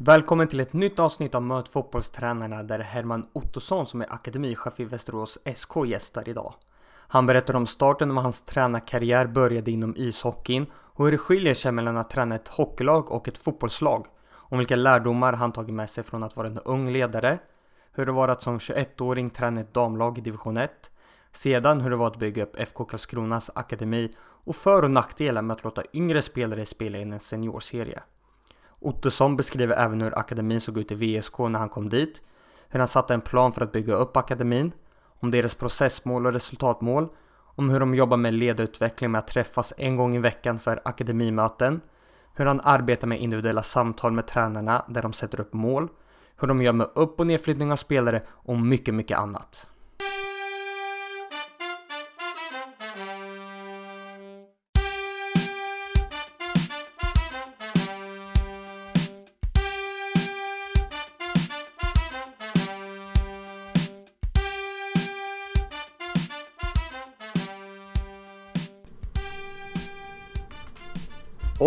Välkommen till ett nytt avsnitt av Möt fotbollstränarna där Herman Ottosson som är akademichef i Västerås SK gästar idag. Han berättar om starten av hans tränarkarriär började inom ishockeyn och hur det skiljer sig mellan att träna ett hockeylag och ett fotbollslag. Om vilka lärdomar han tagit med sig från att vara en ung ledare, hur det var att som 21-åring träna ett damlag i division 1, sedan hur det var att bygga upp FK Karlskronas akademi och för och nackdelar med att låta yngre spelare spela in en seniorserie. Ottosson beskriver även hur akademin såg ut i VSK när han kom dit, hur han satte en plan för att bygga upp akademin, om deras processmål och resultatmål, om hur de jobbar med ledarutveckling med att träffas en gång i veckan för akademimöten, hur han arbetar med individuella samtal med tränarna där de sätter upp mål, hur de gör med upp och nedflyttning av spelare och mycket, mycket annat.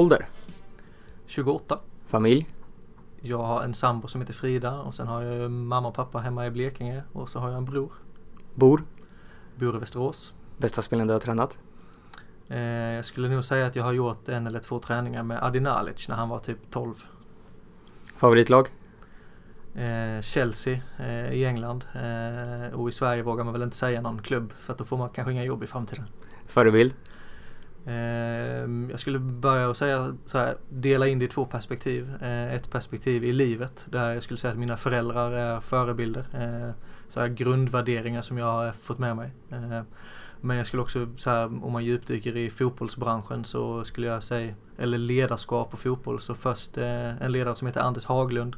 Ålder? 28. Familj? Jag har en sambo som heter Frida och sen har jag mamma och pappa hemma i Blekinge och så har jag en bror. Bor? Bor i Västerås. Bästa spelen du har tränat? Eh, jag skulle nog säga att jag har gjort en eller två träningar med Adi Nalic när han var typ 12. Favoritlag? Eh, Chelsea eh, i England eh, och i Sverige vågar man väl inte säga någon klubb för att då får man kanske inga jobb i framtiden. Förebild? Ehm, jag skulle börja och säga så här, dela in det i två perspektiv. Eh, ett perspektiv i livet där jag skulle säga att mina föräldrar är förebilder. Eh, så här grundvärderingar som jag har fått med mig. Ehm, men jag skulle också, så här, om man djupdyker i fotbollsbranschen så skulle jag säga, eller ledarskap och fotboll, så först eh, en ledare som heter Anders Haglund.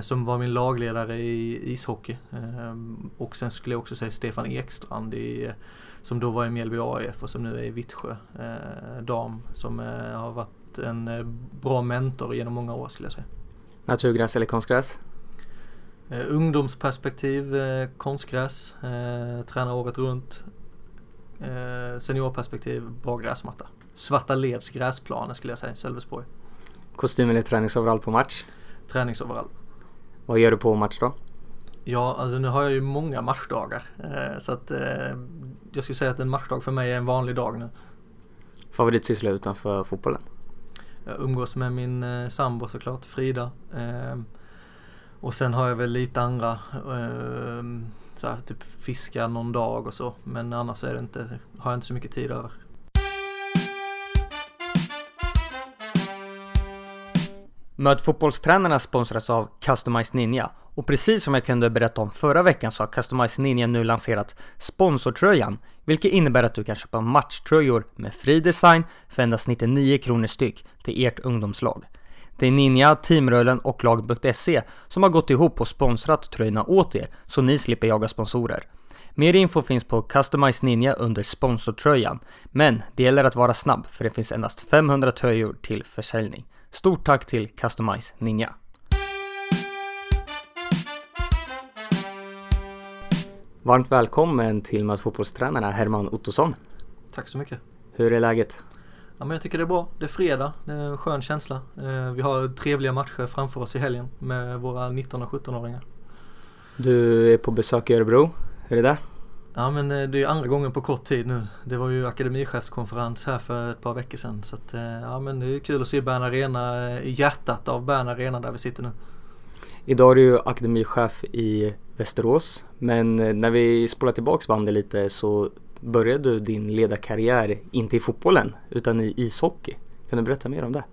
som var min lagledare i ishockey. Ehm, och sen skulle jag också säga Stefan Ekstrand i som då var i Mjällby AIF och som nu är i Vittsjö eh, dam. Som eh, har varit en eh, bra mentor genom många år skulle jag säga. Naturgräs eller konstgräs? Eh, ungdomsperspektiv, eh, konstgräs, eh, träna året runt. Eh, seniorperspektiv, bra gräsmatta. Svarta Leds gräsplaner skulle jag säga, Sölvesborg. Kostym eller träningsoverall på match? Träningsoverall. Vad gör du på match då? Ja, alltså nu har jag ju många matchdagar. Eh, så att eh, jag skulle säga att en matchdag för mig är en vanlig dag nu. Favoritsyssla utanför fotbollen? Jag umgås med min eh, sambo såklart, Frida. Och sen har jag väl lite andra, så här, typ fiska någon dag och så. Men annars är det inte, har jag inte så mycket tid över. Möt fotbollstränarna sponsras av Customized Ninja och precis som jag kunde berätta om förra veckan så har Customize Ninja nu lanserat sponsortröjan vilket innebär att du kan köpa matchtröjor med fri design för endast 99 kronor styck till ert ungdomslag. Det är Ninja, Teamrullen och Lag.se som har gått ihop och sponsrat tröjorna åt er så ni slipper jaga sponsorer. Mer info finns på Customize Ninja under sponsortröjan, men det gäller att vara snabb för det finns endast 500 tröjor till försäljning. Stort tack till Customize Ninja! Varmt välkommen till Möt fotbollstränarna Herman Ottosson. Tack så mycket. Hur är läget? Ja, men jag tycker det är bra. Det är fredag, det är en skön känsla. Eh, vi har trevliga matcher framför oss i helgen med våra 19 och 17-åringar. Du är på besök i Örebro, hur är det? Ja men eh, det är andra gången på kort tid nu. Det var ju akademichefskonferens här för ett par veckor sedan. Så att, eh, ja men det är kul att se Bern Arena i hjärtat av Bern Arena där vi sitter nu. Idag är du akademichef i Västerås. Men eh, när vi spolar tillbaks bandet lite så började du din ledarkarriär inte i fotbollen utan i ishockey. Kan du berätta mer om det?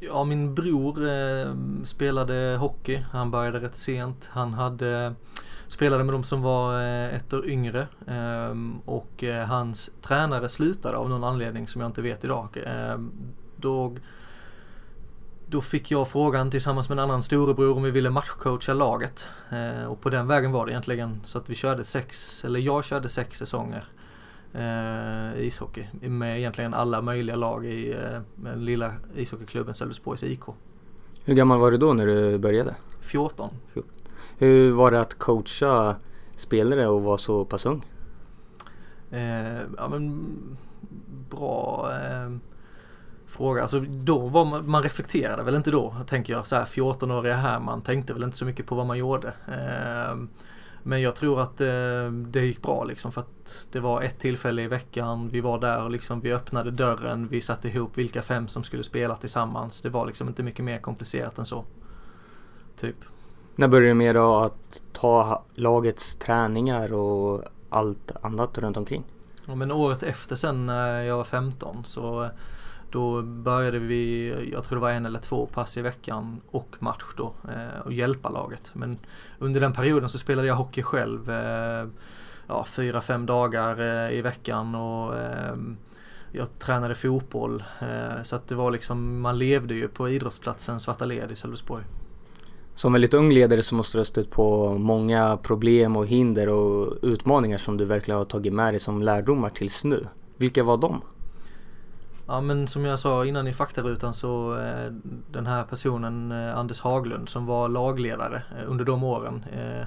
Ja, min bror eh, spelade hockey. Han började rätt sent. Han hade spelade med de som var eh, ett år yngre eh, och eh, hans tränare slutade av någon anledning som jag inte vet idag. Ehm, då då fick jag frågan tillsammans med en annan storebror om vi ville matchcoacha laget. Eh, och på den vägen var det egentligen. Så att vi körde sex, eller jag körde sex säsonger eh, ishockey. Med egentligen alla möjliga lag i eh, den lilla ishockeyklubben Sölvesborgs IK. Hur gammal var du då när du började? 14. Hur var det att coacha spelare och vara så pass ung? Eh, ja men bra. Eh, fråga. Alltså då var man, man reflekterade väl inte då, tänker jag. Så här 14-åriga Herman tänkte väl inte så mycket på vad man gjorde. Eh, men jag tror att eh, det gick bra liksom för att det var ett tillfälle i veckan. Vi var där och liksom vi öppnade dörren. Vi satte ihop vilka fem som skulle spela tillsammans. Det var liksom inte mycket mer komplicerat än så. Typ. När började du med då att ta lagets träningar och allt annat runt omkring? Ja, men året efter sen när jag var 15 så då började vi, jag tror det var en eller två pass i veckan och match då eh, och hjälpa laget. Men under den perioden så spelade jag hockey själv eh, ja, fyra, fem dagar eh, i veckan och jag tränade fotboll. Så att det var liksom, man levde ju på idrottsplatsen Svarta Led i Sölvesborg. Som väldigt ung ledare så måste du ha stött på många problem och hinder och utmaningar som du verkligen har tagit med dig som lärdomar tills nu. Vilka var de? Ja men som jag sa innan i faktarutan så eh, den här personen eh, Anders Haglund som var lagledare eh, under de åren. Eh,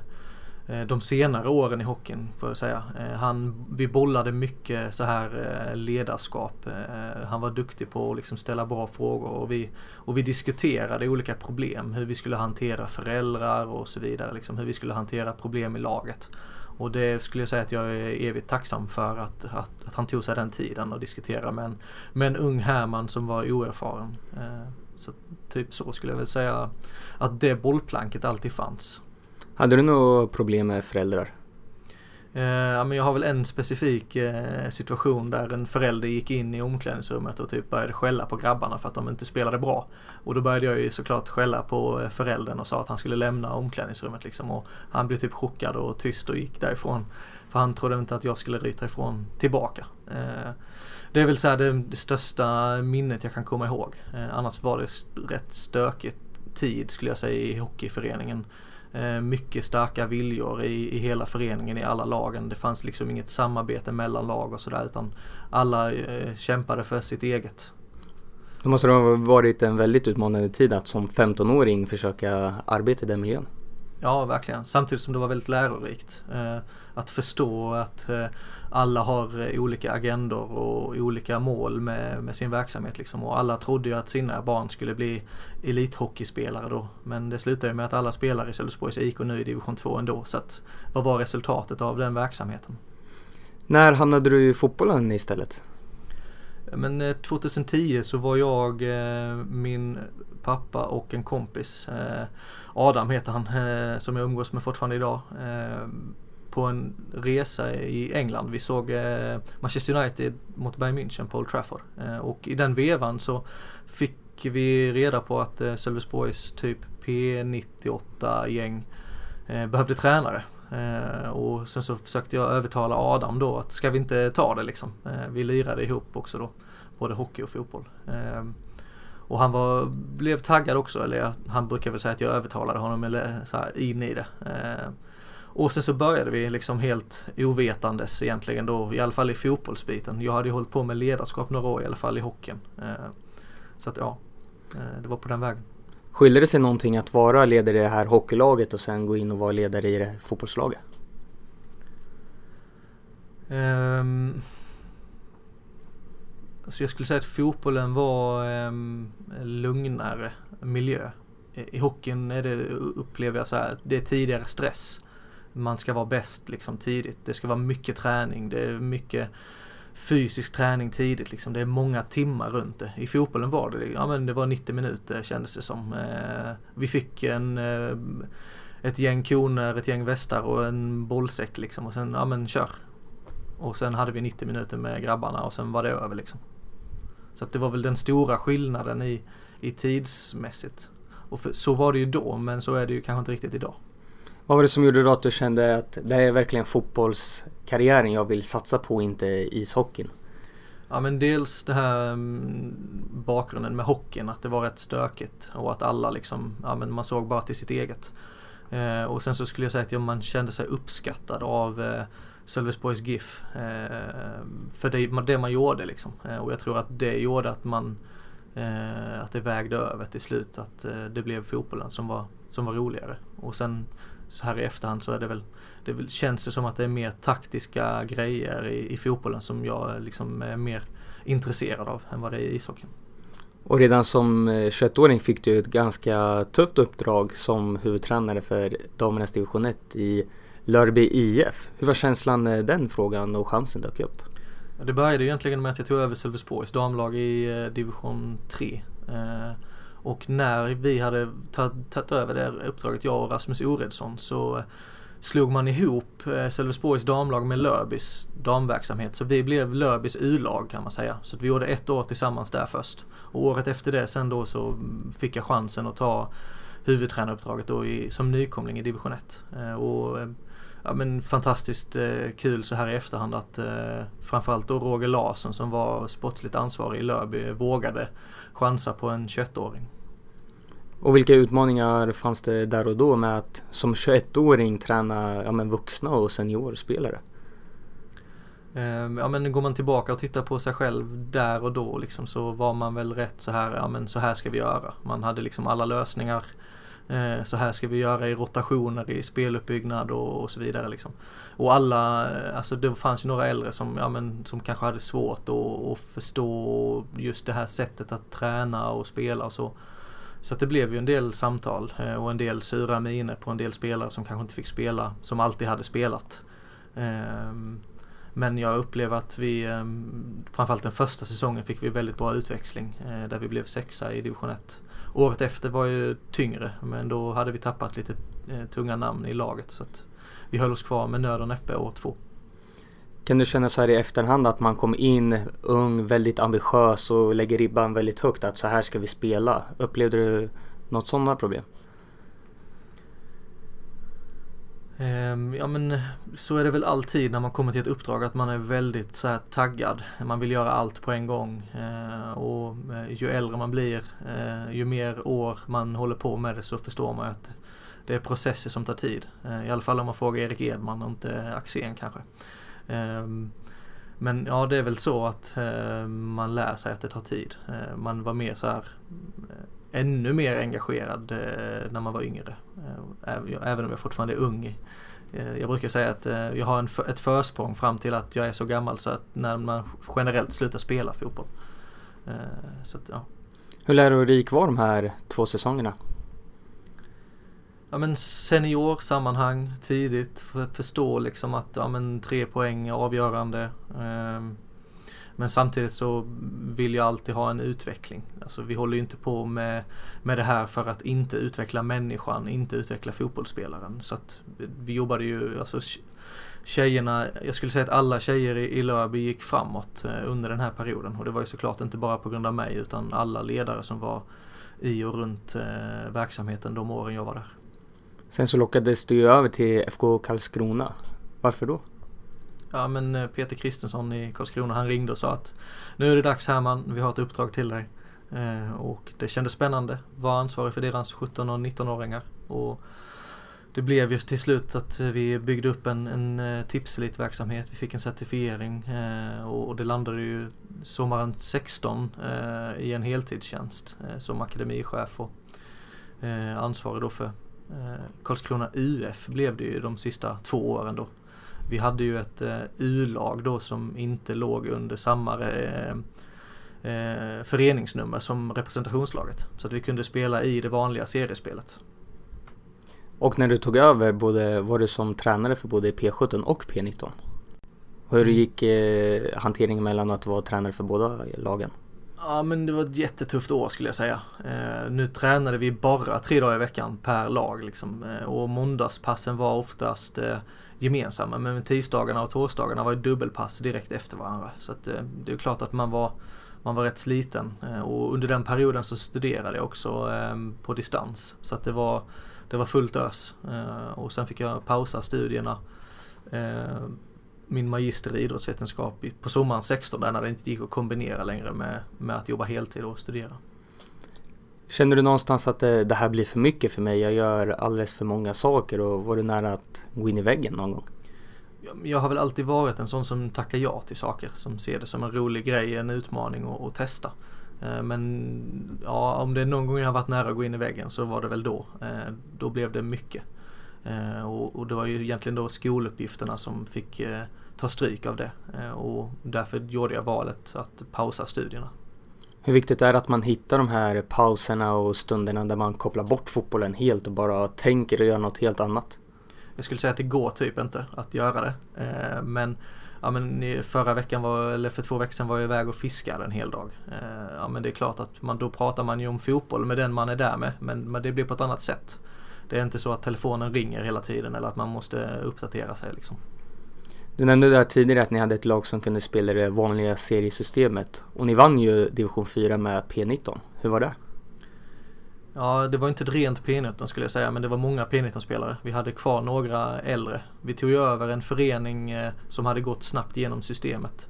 eh de senare åren i hockeyn får jag säga. Eh, han, vi bollade mycket så här eh, ledarskap. Eh, han var duktig på att liksom ställa bra frågor och vi, och vi diskuterade olika problem. Hur vi skulle hantera föräldrar och så vidare. Liksom, hur vi skulle hantera problem i laget. Och det skulle jag säga att jag är evigt tacksam för att, att, att han tog sig den tiden och diskutera med en, med en ung Herman som var oerfaren. Eh, så typ så skulle jag väl säga att det bollplanket alltid fanns. Hade du några problem med föräldrar? Eh, ja, men jag har väl en specifik eh, situation där en förälder gick in i omklädningsrummet och typ började skälla på grabbarna för att de inte spelade bra. Och då började jag ju såklart skälla på eh, föräldern och sa att han skulle lämna omklädningsrummet liksom. Och han blev typ chockad och tyst och gick därifrån. För han trodde inte att jag skulle ryta ifrån tillbaka. Det är väl så det, det, största minnet jag kan komma ihåg. Annars var det rätt stökigt tid skulle jag säga i hockeyföreningen. Eh, mycket starka viljor i, i hela föreningen, i alla lagen. Det fanns liksom inget samarbete mellan lag och sådär utan alla eh, kämpade för sitt eget. Det måste ha varit en väldigt utmanande tid att som 15-åring försöka arbeta i den miljön. Ja, verkligen. Samtidigt som det var väldigt lärorikt. Eh, att förstå att alla har eh, olika agendor och olika mål med, med sin verksamhet liksom. Och alla trodde ju att sina barn skulle bli elithockeyspelare då. Men det slutade ju med att alla spelar i Sölvesborgs IK nu i division 2 ändå. Så att, vad var resultatet av den verksamheten? När hamnade du i fotbollen istället? Men 2010 så var jag, min pappa och en kompis Adam heter han, som jag umgås med fortfarande idag på en resa i England. Vi såg eh, Manchester United mot Bayern München på Old Trafford. Eh, och i den vevan så fick vi reda på att eh, Sölvesborgs typ P98-gäng eh, behövde tränare. Eh, och sen så försökte jag övertala Adam då att ska vi inte ta det liksom. Eh, vi lirade ihop också då. Både hockey och fotboll. Eh, och han var, blev taggad också, eller han brukar väl säga att jag övertalade honom eller så här, in i det. Och sen så började vi liksom helt ovetandes egentligen då, i alla fall i fotbollsbiten. Jag hade ju hållit på med ledarskap några år i alla fall i hockeyn. Eh, så att ja, eh, det var på den vägen. Skiljer det sig någonting att vara ledare i det här hockeylaget och sen gå in och vara ledare i det fotbollslaget? Um, alltså jag skulle säga att fotbollen var um, lugnare miljö. I, I hockeyn är det, upplever jag så här, det är tidigare stress man ska vara bäst liksom tidigt. Det ska vara mycket träning, det är mycket fysisk träning tidigt liksom. Det är många timmar runt det. I fotbollen var det, ja men det var 90 minuter kändes det som. Eh, vi fick en eh, ett gäng koner, ett gäng västar och en bollsäck liksom och sen, ja men kör. Och sen hade vi 90 minuter med grabbarna och sen var det över liksom. Så att det var väl den stora skillnaden i, i tidsmässigt. Och för, så var det ju då men så är det ju kanske inte riktigt idag. Vad var det som gjorde då att du kände att det är verkligen fotbollskarriären jag vill satsa på, inte ishockeyn? Ja men dels det här mm, bakgrunden med hockeyn, att det var rätt stökigt och att alla liksom, ja men man såg bara till sitt eget. Eh, och sen så skulle jag säga att ja, man kände sig uppskattad av eh, Sölvesborgs GIF. Eh, för det, det man gjorde liksom. Eh, och jag tror att det gjorde att man, eh, att det vägde över till slut. Att eh, det blev fotbollen som var, som var roligare. Och sen så här i efterhand så är det väl, det känns det som att det är mer taktiska grejer i, i fotbollen som jag liksom är mer intresserad av än vad det är i ishockeyn. Och redan som 21-åring fick du ett ganska tufft uppdrag som huvudtränare för damernas division 1 i Lörby IF. Hur var känslan när den frågan och chansen dök upp? Det började egentligen med att jag tog över Sölvesborgs damlag i eh, division 3. Och när vi hade tagit över det uppdraget, jag och Rasmus Oredsson, så slog man ihop eh, Sölvesborgs damlag med Lörbys damverksamhet. Så vi blev Lörbys U-lag kan man säga. Så vi gjorde ett år tillsammans där först. Och året efter det sen då så fick jag chansen att ta huvudtränaruppdraget då i, som nykomling i division 1. Eh, och eh, ja, men fantastiskt kul så här i efterhand att framförallt då Roger Larsson som var sportsligt ansvarig i Löby vågade chansa på en 21-åring. Och vilka utmaningar fanns det där och då med att som 21-åring träna ja, men vuxna och seniorspelare? Ehm, ja men går man tillbaka och tittar på sig själv där och då liksom så var man väl rätt så här, ja men så här ska vi göra. Man hade liksom alla lösningar Eh, så här ska vi göra i rotationer, i speluppbyggnad och, och så vidare. Liksom. Och alla, eh, alltså det fanns ju några äldre som, ja, men, som kanske hade svårt att, att förstå just det här sättet att träna och spela och så. Så det blev ju en del samtal eh, och en del sura miner på en del spelare som kanske inte fick spela, som alltid hade spelat. Ehm, men jag upplever att vi, ehm, framförallt den första säsongen fick vi väldigt bra utväxling eh, där vi blev sexa i division 1. Året efter var ju tyngre men då hade vi tappat lite eh, tunga namn i laget så att vi höll oss kvar med nöd och näppe år två. Kan du känna så här i efterhand att man kom in ung, väldigt ambitiös och lägger ribban väldigt högt att så här ska vi spela? Upplevde du något sådana problem? Ehm, ja men så är det väl alltid när man kommer till ett uppdrag att man är väldigt så här taggad. Man vill göra allt på en gång ehm, och eh, ju äldre man blir, eh, ju mer år man håller på med det så förstår man att det är processer som tar tid. Eh, I alla fall om man frågar Erik Edman och inte Axén kanske. Ehm, men ja, det är väl så att eh, man lär sig att det tar tid. Eh, man var mer så här eh, ännu mer engagerad när man var yngre. Även om jag fortfarande är ung. Jag brukar säga att jag har en, ett försprång fram till att jag är så gammal så att när man generellt slutar spela fotboll. Så att, ja. Hur lärorik var de här två säsongerna? Ja men seniorsammanhang tidigt, för, förstå liksom att ja, men, tre poäng är avgörande. Ehm, men samtidigt så vill jag alltid ha en utveckling. Alltså vi håller ju inte på med, med det här för att inte utveckla människan, inte utveckla fotbollsspelaren. Så att vi jobbade ju, alltså tjejerna, jag skulle säga att alla tjejer i, i Löby gick framåt eh, under den här perioden. Och det var ju såklart inte bara på grund av mig utan alla ledare som var i och runt eh, verksamheten de åren jag var där. Sen så lockades du ju över till FK Karlskrona. Varför då? Ja men eh, Peter Kristensson i Karlskrona han ringde och sa att nu är det dags Herman, vi har ett uppdrag till dig. Eh, och det kändes spännande, var ansvarig för deras 17 och 19-åringar. Och det blev just till slut att vi byggde upp en, en eh, tipselitverksamhet, vi fick en certifiering eh, och, det landade ju sommaren 16 eh, i en heltidstjänst eh, som akademichef och eh, ansvarig då för Karlskrona UF blev det ju de sista två åren då vi hade ju ett eh, U-lag då som inte låg under samma eh, eh, föreningsnummer som representationslaget. Så att vi kunde spela i det vanliga seriespelet. Och när du tog över, både, var du som tränare för både P17 och P19? Hur mm. gick eh, hanteringen mellan att vara tränare för båda lagen? Ja men det var ett jättetufft år skulle jag säga. Eh, nu tränade vi bara tre dagar i veckan per lag liksom. Eh, och måndagspassen var oftast eh, gemensamma men tisdagarna och torsdagarna var ju dubbelpass direkt efter varandra. Så att, eh, det är klart att man var, man var rätt sliten eh, och under den perioden så studerade jag också eh, på distans. Så att det var, det var fullt ös eh, och sen fick jag pausa studierna eh, min magister i idrottsvetenskap på sommaren 16 där när det inte gick att kombinera längre med, med att jobba heltid och studera. Känner du någonstans att det, det, här blir för mycket för mig? Jag gör alldeles för många saker och var du nära att gå in i väggen någon gång? Jag har väl alltid varit en sån som tackar ja till saker, som ser det som en rolig grej, en utmaning att testa. Eh, men ja, om det är någon gång jag har varit nära att gå in i väggen så var det väl då. Eh, då blev det mycket. Eh, och det var ju egentligen då skoluppgifterna som fick ta stryk av det. Och därför gjorde jag valet att pausa studierna. Hur viktigt är det att man hittar de här pauserna och stunderna där man kopplar bort fotbollen helt och bara tänker och gör något helt annat? Jag skulle säga att det går typ inte att göra det. Eh, men ja, men förra veckan var, eller för två veckor sedan var jag iväg och fiskade en hel dag. Eh, ja men det är klart att man, då pratar man ju om fotboll med den man är där med. Men, men det blir på ett annat sätt. Det är inte så att telefonen ringer hela tiden eller att man måste uppdatera sig liksom. Du nämnde där tidigare att ni hade ett lag som kunde spela det vanliga seriesystemet och ni vann ju division 4 med P19. Hur var det? Ja, det var inte ett rent P19 skulle jag säga, men det var många P19-spelare. Vi hade kvar några äldre. Vi tog ju över en förening eh, som hade gått snabbt genom systemet.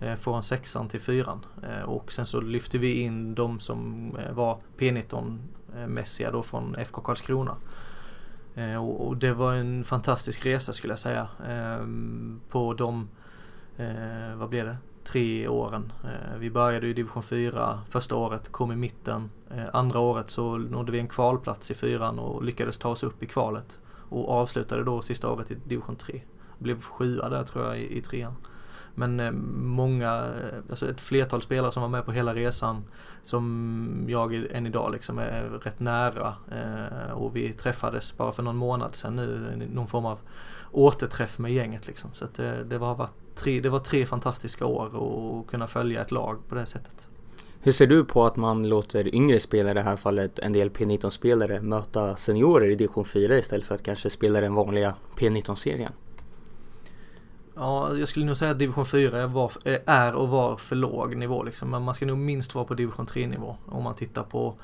Eh, från sexan till fyran. Eh, och sen så lyfte vi in de som var P19-mässiga då från FK Karlskrona. Eh, och det var en fantastisk resa skulle jag säga. Ehm, på de, eh, vad blev det, tre åren. Eh, vi började i division 4 första året, kom i mitten. Eh, andra året så nådde vi en kvalplats i fyran och lyckades ta oss upp i kvalet. Och avslutade då sista året i division 3. Blev sjua där tror jag i, i trean. Men eh, många, eh, alltså ett flertal spelare som var med på hela resan som jag än idag liksom är rätt nära. Eh, och vi träffades bara för någon månad sedan nu, någon form av återträff med gänget liksom. Så att det, det, var, tre, det var tre fantastiska år att kunna följa ett lag på det sättet. Hur ser du på att man låter yngre spelare, i det här fallet en del P19-spelare, möta seniorer i division 4 istället för att kanske spela den vanliga P19-serien? Ja, jag skulle nog säga att division 4 var, är och var för låg nivå liksom. Men man ska nog minst vara på division 3 nivå om man tittar på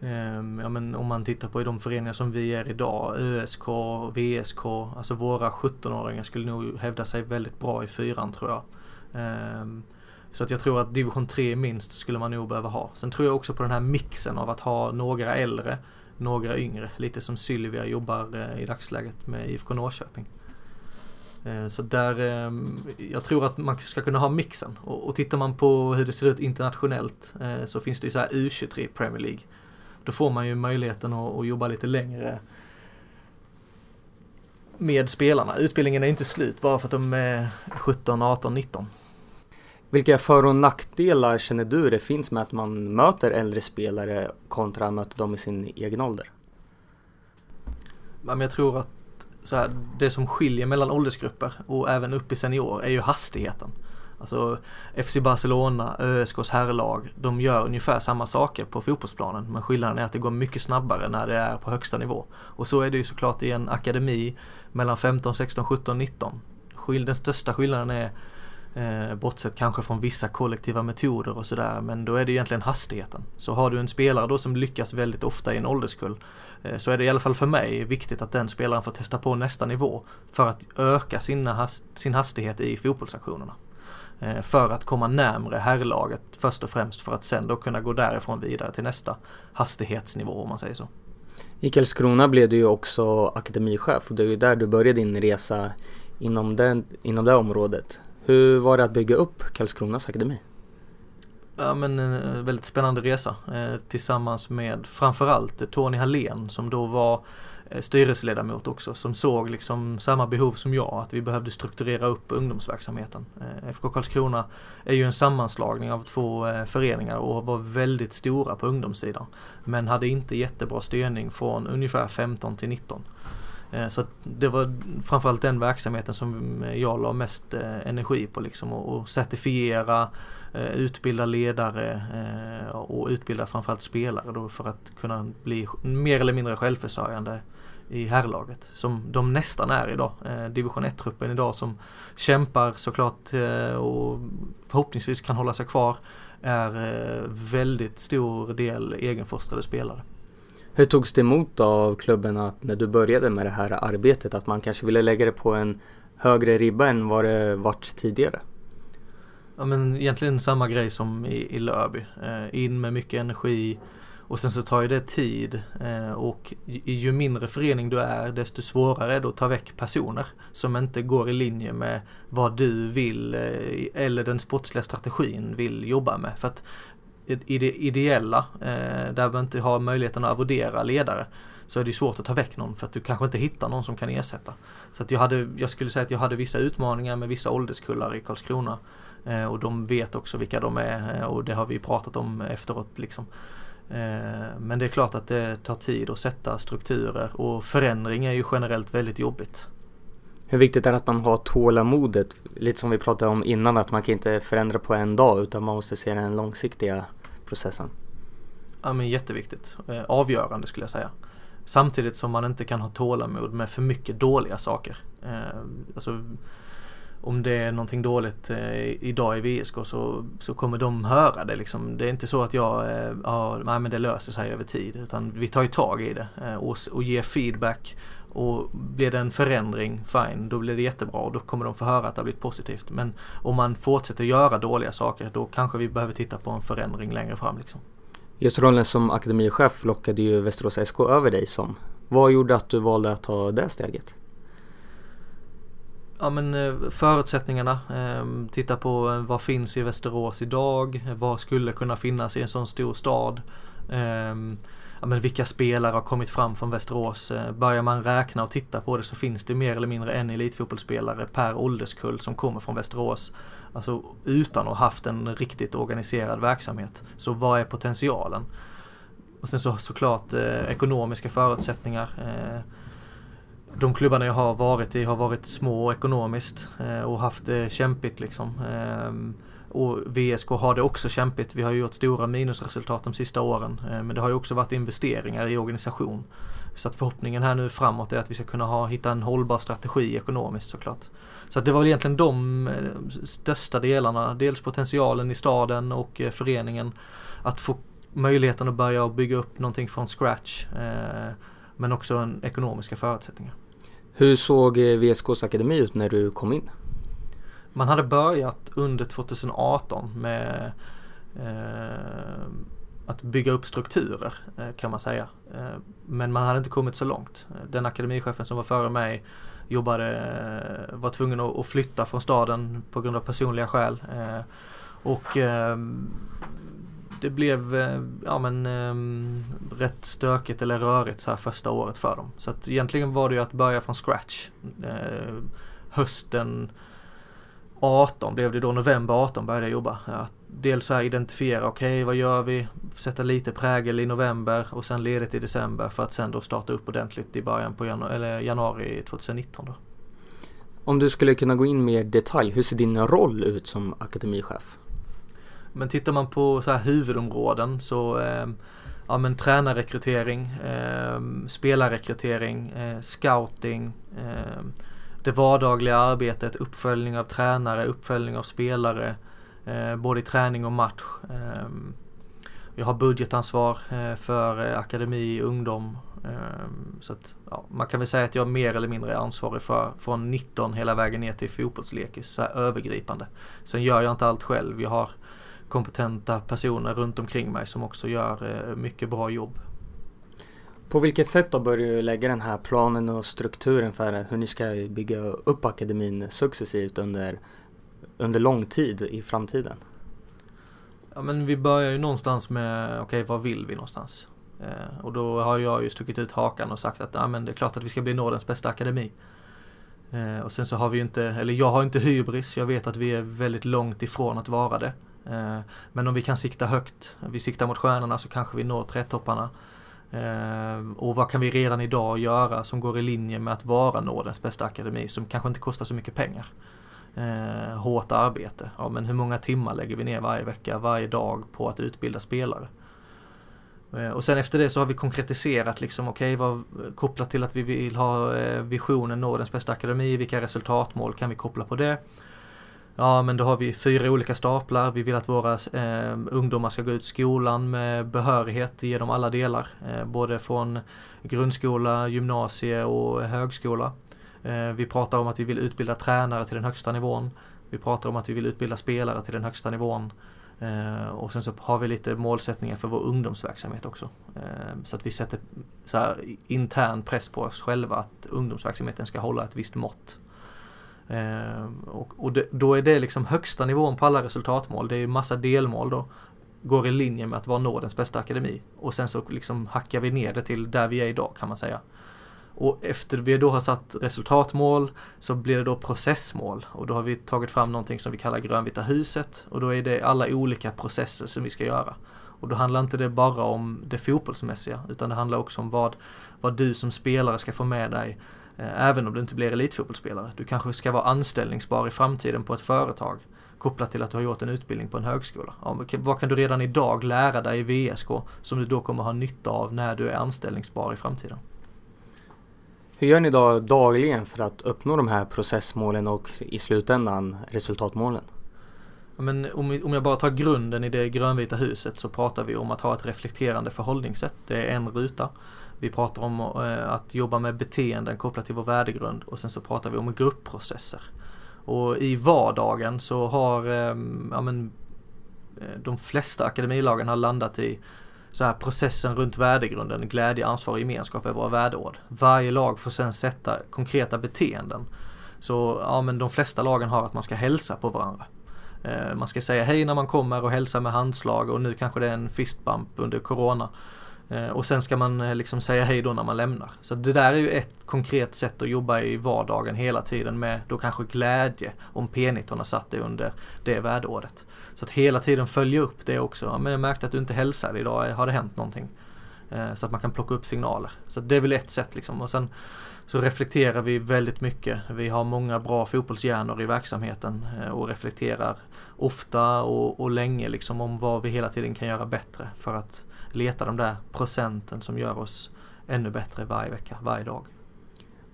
eh, ja, men om man tittar på de föreningar som vi är idag, ÖSK, VSK, alltså våra 17-åringar skulle nog hävda sig väldigt bra i fyran tror jag. Eh, så att jag tror att division 3 minst skulle man nog behöva ha. Sen tror jag också på den här mixen av att ha några äldre, några yngre. Lite som Sylvia jobbar eh, i dagsläget med IFK Norrköping. Ehm, så där, jag tror att man ska kunna ha mixen. Och, tittar man på hur det ser ut internationellt eh, så finns det ju så här U23 Premier League. Då får man ju möjligheten att, att jobba lite längre med spelarna. Utbildningen är inte slut bara för att de är 17, 18, 19. Vilka för och nackdelar känner du det finns med att man möter äldre spelare kontra att möta dem i sin egen ålder? Jag tror att så här, det som skiljer mellan åldersgrupper och även upp i senior är ju hastigheten. Alltså FC Barcelona, ÖSKs herrlag, de gör ungefär samma saker på fotbollsplanen. Men skillnaden är att det går mycket snabbare när det är på högsta nivå. Och så är det ju såklart i en akademi mellan 15, 16, 17, 19. Den största skillnaden är Eh, bortsett kanske från vissa kollektiva metoder och sådär, men då är det egentligen hastigheten. Så har du en spelare då som lyckas väldigt ofta i en ålderskull, eh, så är det i alla fall för mig viktigt att den spelaren får testa på nästa nivå för att öka sina hast sin hastighet i fotbollsaktionerna. Eh, för att komma närmre herrlaget först och främst för att sen då kunna gå därifrån vidare till nästa hastighetsnivå om man säger så. I Karlskrona blev du ju också akademichef och det är ju där du började din resa inom, den, inom det området. Hur var det att bygga upp Karlskronas akademi? Ja men en väldigt spännande resa eh, tillsammans med framförallt eh, Tony Hallén som då var styrelseledamot också som såg liksom samma behov som jag, att vi behövde strukturera upp ungdomsverksamheten. FK Karlskrona är ju en sammanslagning av två föreningar och var väldigt stora på ungdomssidan. Men hade inte jättebra styrning från ungefär 15 till 19. Eh, så det var framförallt den verksamheten som jag la mest eh, energi på liksom och certifiera, eh, utbilda ledare och utbilda framförallt spelare då för att kunna bli mer eller mindre självförsörjande i herrlaget som de nästan är idag. Division 1-truppen idag som kämpar såklart och förhoppningsvis kan hålla sig kvar är väldigt stor del egenfostrade spelare. Hur togs det emot av klubben att när du började med det här arbetet att man kanske ville lägga det på en högre ribba än vad det varit tidigare? Ja men egentligen samma grej som i, i Lörby. Eh, in med mycket energi, och sen så tar ju det tid eh, och ju mindre förening du är desto svårare är det att ta väck personer som inte går i linje med vad du vill eh, eller den sportsliga strategin vill jobba med. För att ide ideella, eh, där man inte har möjligheten att arvodera ledare, så är det svårt att ta väck någon för att du kanske inte hittar någon som kan ersätta. Så att jag, hade, jag skulle säga att jag hade vissa utmaningar med vissa ålderskullar i Karlskrona Eh, och de vet också vilka de är eh, och det har vi pratat om efteråt liksom. Eh, men det är klart att det tar tid att sätta strukturer och förändring är ju generellt väldigt jobbigt. Hur viktigt är det att man har tålamodet? Lite som vi pratade om innan att man kan inte förändra på en dag utan man måste se den långsiktiga processen. Ja men jätteviktigt. Eh, avgörande skulle jag säga. Samtidigt som man inte kan ha tålamod med för mycket dåliga saker. Eh, alltså, om det är någonting dåligt eh, idag i VSK så, så kommer de höra det liksom. Det är inte så att jag, eh, ja, nej men det löser sig över tid. Utan vi tar ju tag i det eh, och, och ger feedback. Och blir det en förändring, fine, då blir det jättebra och då kommer de få höra att det har blivit positivt. Men om man fortsätter göra dåliga saker då kanske vi behöver titta på en förändring längre fram liksom. Just rollen som akademichef lockade ju Västerås SK över dig som. Vad gjorde att du valde att ta det steget? ja, men, eh, förutsättningarna. Ehm, titta på eh, vad finns i Västerås idag? Vad skulle kunna finnas i en sån stor stad? Ja, men vilka spelare har kommit fram från Västerås? Eh, börjar man räkna och titta på det så finns det mer eller mindre en elitfotbollsspelare per ålderskull som kommer från Västerås. Alltså utan att ha haft en riktigt organiserad verksamhet. Så vad är potentialen? Och sen så såklart eh, ekonomiska förutsättningar. Eh, de klubbarna jag har varit i har varit små ekonomiskt eh, och haft det kämpigt liksom. Ehm, och VSK har det också kämpigt. Vi har ju gjort stora minusresultat de sista åren. Eh, men det har ju också varit investeringar i organisation. Så att förhoppningen här nu framåt är att vi ska kunna ha, hitta en hållbar strategi ekonomiskt såklart. Så att det var väl egentligen de eh, största delarna. Dels potentialen i staden och eh, föreningen. Att få möjligheten att börja bygga upp någonting från scratch. Men också ekonomiska förutsättningar. Hur såg VSKs akademi ut när du kom in? Man hade börjat under 2018 med eh, att bygga upp strukturer eh, kan man säga. Eh, men man hade inte kommit så långt. Den akademichefen som var före mig jobbade, eh, var tvungen att, flytta från staden på grund av personliga skäl. Eh, och eh, det blev eh, ja, men, eh, rätt stökigt eller rörigt så här första året för dem. Så att egentligen var det ju att börja från scratch. Eh, hösten 18 blev det då, november 18 började jag jobba. Att dels så här identifiera, okej okay, vad gör vi? Sätta lite prägel i november och sen ledigt i december för att sen då starta upp ordentligt i början på janu eller januari 2019 då. Om du skulle kunna gå in mer i detalj, hur ser din roll ut som akademichef? Men tittar man på så här huvudområden så eh, ja men tränarrekrytering, eh, spelarrekrytering, eh, scouting, eh, det vardagliga arbetet, uppföljning av tränare, uppföljning av spelare, eh, både i träning och match. Eh, jag har budgetansvar eh, för eh, akademi, ungdom. Ehm, så att, ja, man kan väl säga att jag mer eller mindre är ansvarig för från 19 hela vägen ner till fotbollslekis, så här övergripande. Sen gör jag inte allt själv. Jag har kompetenta personer runt omkring mig som också gör eh, mycket bra jobb. På vilket sätt då börjar du lägga den här planen och strukturen för hur ni ska bygga upp akademin successivt under, under lång tid i framtiden? Ja men vi börjar ju någonstans med, okej okay, vad vill vi någonstans? Eh, och då har jag ju stuckit ut hakan och sagt att ja, men det är klart att vi ska bli Nordens bästa akademi. Eh, och sen så har vi ju inte, eller jag har inte hybris, jag vet att vi är väldigt långt ifrån att vara det. Eh, men om vi kan sikta högt, vi siktar mot stjärnorna så kanske vi når trätopparna. Eh, Ehm, och vad kan vi redan idag göra som går i linje med att vara Nordens bästa akademi som kanske inte kostar så mycket pengar. Eh, hårt arbete, ja men hur många timmar lägger vi ner varje vecka, varje dag på att utbilda spelare? Ehm, och sen efter det så har vi konkretiserat liksom, okej, okay, vad kopplat till att vi vill ha eh, visionen Nordens bästa akademi, vilka resultatmål kan vi koppla på det? Ja, men då har vi fyra olika staplar. Vi vill att våra eh, ungdomar ska gå ut skolan med behörighet, genom alla delar. Eh, både från grundskola, gymnasie och högskola. Eh, vi pratar om att vi vill utbilda tränare till den högsta nivån. Vi pratar om att vi vill utbilda spelare till den högsta nivån. Eh, och sen så har vi lite målsättningar för vår ungdomsverksamhet också. Eh, så att vi sätter så här, intern press på oss själva att ungdomsverksamheten ska hålla ett visst mått. Eh, och, och det, då är det liksom högsta nivån på alla resultatmål. Det är massa delmål då. Går i linje med att vara Nordens bästa akademi. Och sen så liksom hackar vi ner det till där vi är idag kan man säga. Och efter vi då har satt resultatmål så blir det då processmål och då har vi tagit fram någonting som vi kallar grönvita huset och då är det alla olika processer som vi ska göra. Och då handlar inte det bara om det fotbollsmässiga utan det handlar också om vad, vad du som spelare ska få med dig även om du inte blir elitfotbollsspelare. Du kanske ska vara anställningsbar i framtiden på ett företag kopplat till att du har gjort en utbildning på en högskola. Ja, vad kan du redan idag lära dig i VSK som du då kommer ha nytta av när du är anställningsbar i framtiden? Hur gör ni då dagligen för att uppnå de här processmålen och i slutändan resultatmålen? Men om, om jag bara tar grunden i det grönvita huset så pratar vi om att ha ett reflekterande förhållningssätt. Det är en ruta. Vi pratar om eh, att jobba med beteenden kopplat till vår värdegrund och sen så pratar vi om gruppprocesser. Och i vardagen så har eh, ja, men, eh, de flesta akademilagen har landat i så här processen runt värdegrunden, glädje, ansvar och gemenskap är våra värdeord. Varje lag får sen sätta konkreta beteenden. Så ja, men de flesta lagen har att man ska hälsa på varandra. Man ska säga hej när man kommer och hälsa med handslag och nu kanske det är en fistbump under corona. Eh, och sen ska man eh, liksom säga hej då när man lämnar. Så det där är ju ett konkret sätt att jobba i vardagen hela tiden med då kanske glädje om P19 har satt det under det värdeåret. Så att hela tiden följa upp det också. Men jag märkte att du inte hälsade idag, har det hänt någonting? Eh, så att man kan plocka upp signaler. Så det är väl ett sätt liksom. Och sen så reflekterar vi väldigt mycket. Vi har många bra fotbollshjärnor i verksamheten och reflekterar ofta och, och länge liksom om vad vi hela tiden kan göra bättre för att leta de där procenten som gör oss ännu bättre varje vecka, varje dag.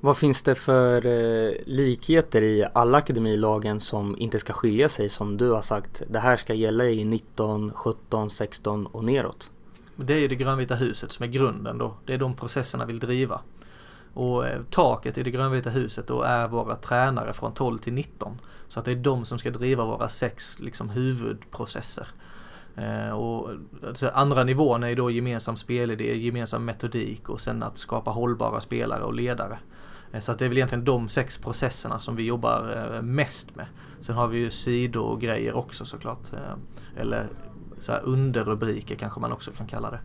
Vad finns det för eh, likheter i alla akademilagen som inte ska skilja sig som du har sagt? Det här ska gälla i 19, 17, 16 och neråt. Det är ju det grönvita huset som är grunden då. Det är de processerna vi vill driva. Och eh, taket i det grönvita huset då är våra tränare från 12 till 19. Så att det är de som ska driva våra sex liksom, huvudprocesser. Eh, och, alltså, andra nivån är då gemensam spelidé, gemensam metodik och sen att skapa hållbara spelare och ledare. Eh, så att det är väl egentligen de sex processerna som vi jobbar eh, mest med. Sen har vi ju sidogrejer också såklart. Eller så här underrubriker kanske man också kan kalla det.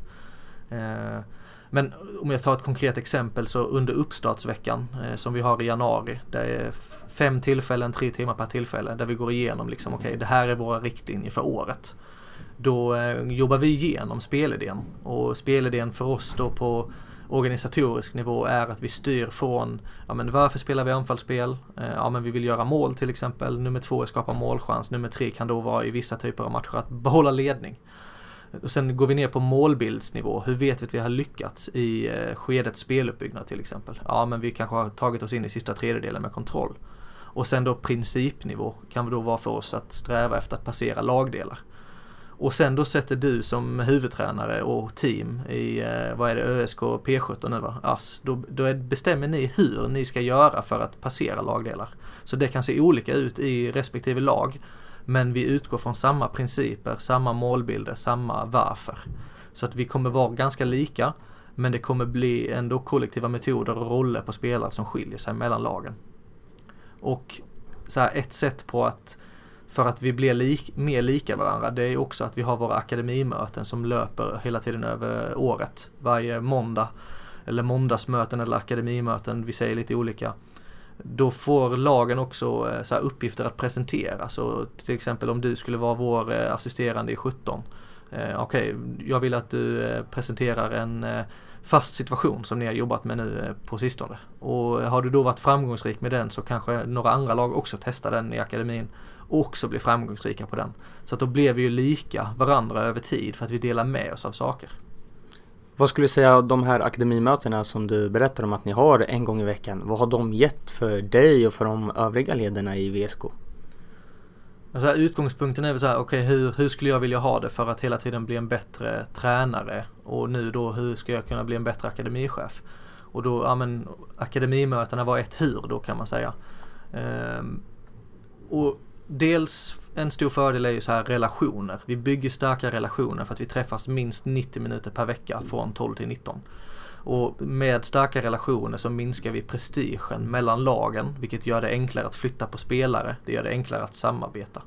Men om jag tar ett konkret exempel så under uppstartsveckan som vi har i januari. Det är fem tillfällen, tre timmar per tillfälle där vi går igenom liksom okej okay, det här är våra riktlinjer för året. Då eh, jobbar vi igenom spelidén och spelidén för oss då på organisatorisk nivå är att vi styr från, ja men varför spelar vi anfallsspel? Eh, ja men vi vill göra mål till exempel. Nummer två är skapa målchans. Nummer tre kan då vara i vissa typer av matcher att behålla ledning. Och sen går vi ner på målbildsnivå. Hur vet vi att vi har lyckats i eh, skedet speluppbyggnad till exempel? Ja, men vi kanske har tagit oss in i sista tredjedelen med kontroll. Och sen då principnivå kan då vara för oss att sträva efter att passera lagdelar. Och sen då sätter du som huvudtränare och team i, eh, vad är det, ÖSK P17 nu va, ASS. Då, då bestämmer ni hur ni ska göra för att passera lagdelar. Så det kan se olika ut i respektive lag. Men vi utgår från samma principer, samma målbilder, samma varför. Så att vi kommer vara ganska lika. Men det kommer bli ändå kollektiva metoder och roller på spelare som skiljer sig mellan lagen. Och så här, ett sätt på att för att vi blir lik, mer lika varandra det är också att vi har våra akademimöten som löper hela tiden över året. Varje måndag eller måndagsmöten eller akademimöten, vi säger lite olika då får lagen också eh, så uppgifter att presentera. Så till exempel om du skulle vara vår eh, assisterande i 17. Eh, okej, okay, jag vill att du eh, presenterar en fast situation som ni har jobbat med nu på sistone. Och har du då varit framgångsrik med den så kanske några andra lag också testar den i akademin också blir framgångsrika på den. Så att då blir vi ju lika varandra över tid för att vi delar med oss av saker. Vad skulle du säga de här akademimötena som du berättar om att ni har en gång i veckan, vad har de gett för dig och för de övriga ledarna i VSK? Alltså utgångspunkten är väl så här, okej okay, hur, hur skulle jag vilja ha det för att hela tiden bli en bättre tränare? Och nu då, hur ska jag kunna bli en bättre akademichef? Och då, ja men akademimötena var ett hur då kan man säga. Ehm, och dels en stor fördel är ju så här relationer. Vi bygger starka relationer för att vi träffas minst 90 minuter per vecka från 12 till 19. Och med starka relationer så minskar vi prestigen mellan lagen, vilket gör det enklare att flytta på spelare. Det gör det enklare att samarbeta.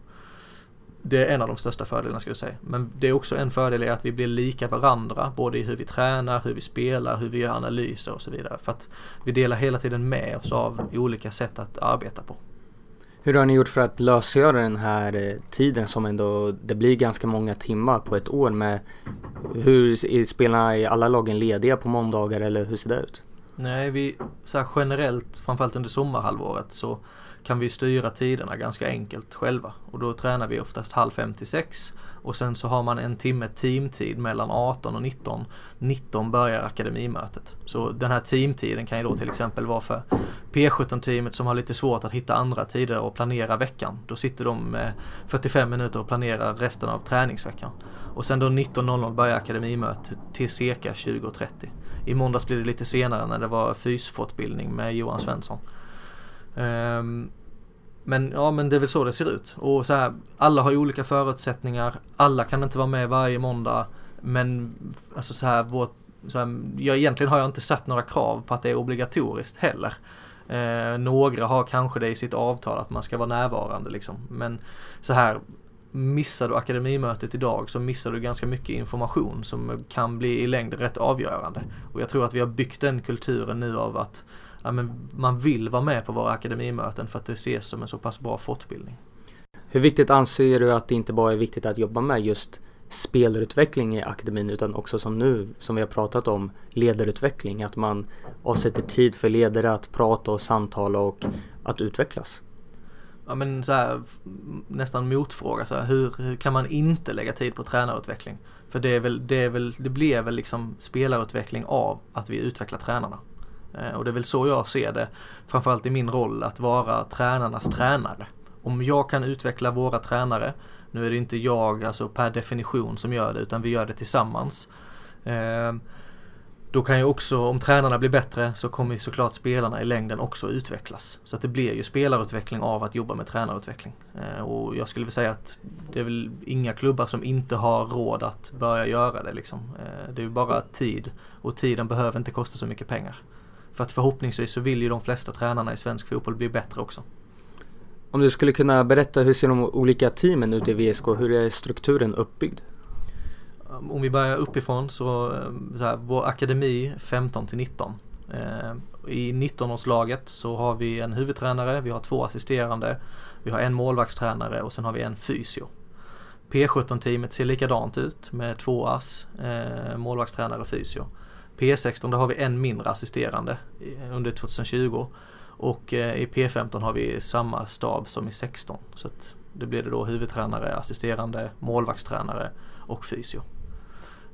det är en av de största fördelarna skulle jag säga. Men det är också en fördel i att vi blir lika varandra, både i hur vi tränar, hur vi spelar, hur vi gör analyser och så vidare. För att vi delar hela tiden med oss av olika sätt att arbeta på. Hur har ni gjort för att lösgöra den här eh, tiden som ändå, det blir ganska många timmar på ett år med, hur är spelarna i alla lagen lediga på måndagar eller hur ser det ut? Nej, vi, så generellt, framförallt under sommarhalvåret så kan vi styra tiderna ganska enkelt själva. Och då tränar vi oftast halv fem till sex. Och sen så har man en timme teamtid mellan 18 och 19. 19 börjar akademimötet. Så den här teamtiden kan ju då till exempel vara för P17-teamet som har lite svårt att hitta andra tider och planera veckan. Då sitter de med 45 minuter och planerar resten av träningsveckan. Och sen då 19.00 börjar akademimötet till cirka 20.30. I måndags blev det lite senare när det var fysfortbildning med Johan Svensson. Um, men ja, men det är väl så det ser ut. Och så här, alla har ju olika förutsättningar. Alla kan inte vara med varje måndag. Men alltså så här, vårt, så här, jag, egentligen har jag inte satt några krav på att det är obligatoriskt heller. Eh, några har kanske det i sitt avtal att man ska vara närvarande liksom. Men så här, missar du akademimötet idag så missar du ganska mycket information som kan bli i längden rätt avgörande. Och jag tror att vi har byggt den kulturen nu av att ja, men man vill vara med på våra akademimöten för att det ses som en så pass bra fortbildning. Hur viktigt anser du att det inte bara är viktigt att jobba med just spelarutveckling i akademin utan också som nu, som vi har pratat om, ledarutveckling. Att man avsätter tid för ledare att prata och samtala och att utvecklas. Ja men så här, nästan motfråga så här, hur, hur kan man inte lägga tid på tränarutveckling? För det är väl, det är väl, det blir väl liksom spelarutveckling av att vi utvecklar tränarna. Eh, och det är väl så jag ser det, framförallt i min roll, att vara tränarnas tränare. Om jag kan utveckla våra tränare, nu är det inte jag alltså per definition som gör det, utan vi gör det tillsammans. Eh, då kan ju också, om tränarna blir bättre, så kommer ju såklart spelarna i längden också utvecklas. Så att det blir ju spelarutveckling av att jobba med tränarutveckling. Eh, och jag skulle vilja säga att det är väl inga klubbar som inte har råd att börja göra det liksom. Det är ju bara tid och tiden behöver inte kosta så mycket pengar. För att förhoppningsvis så vill ju de flesta tränarna i svensk fotboll bli bättre också. Om du skulle kunna berätta hur ser de olika teamen ut i VSK? Hur är strukturen uppbyggd? Om vi börjar uppifrån så, så här, vår akademi 15 till 19. Eh, I 19-årslaget så har vi en huvudtränare, vi har två assisterande, vi har en målvaktstränare och sen har vi en fysio. P17-teamet ser likadant ut med två ass, eh, målvaktstränare och fysio. P16 där har vi en mindre assisterande under 2020 och eh, i P15 har vi samma stab som i 16. Så att det blir det då huvudtränare, assisterande, målvaktstränare och fysio.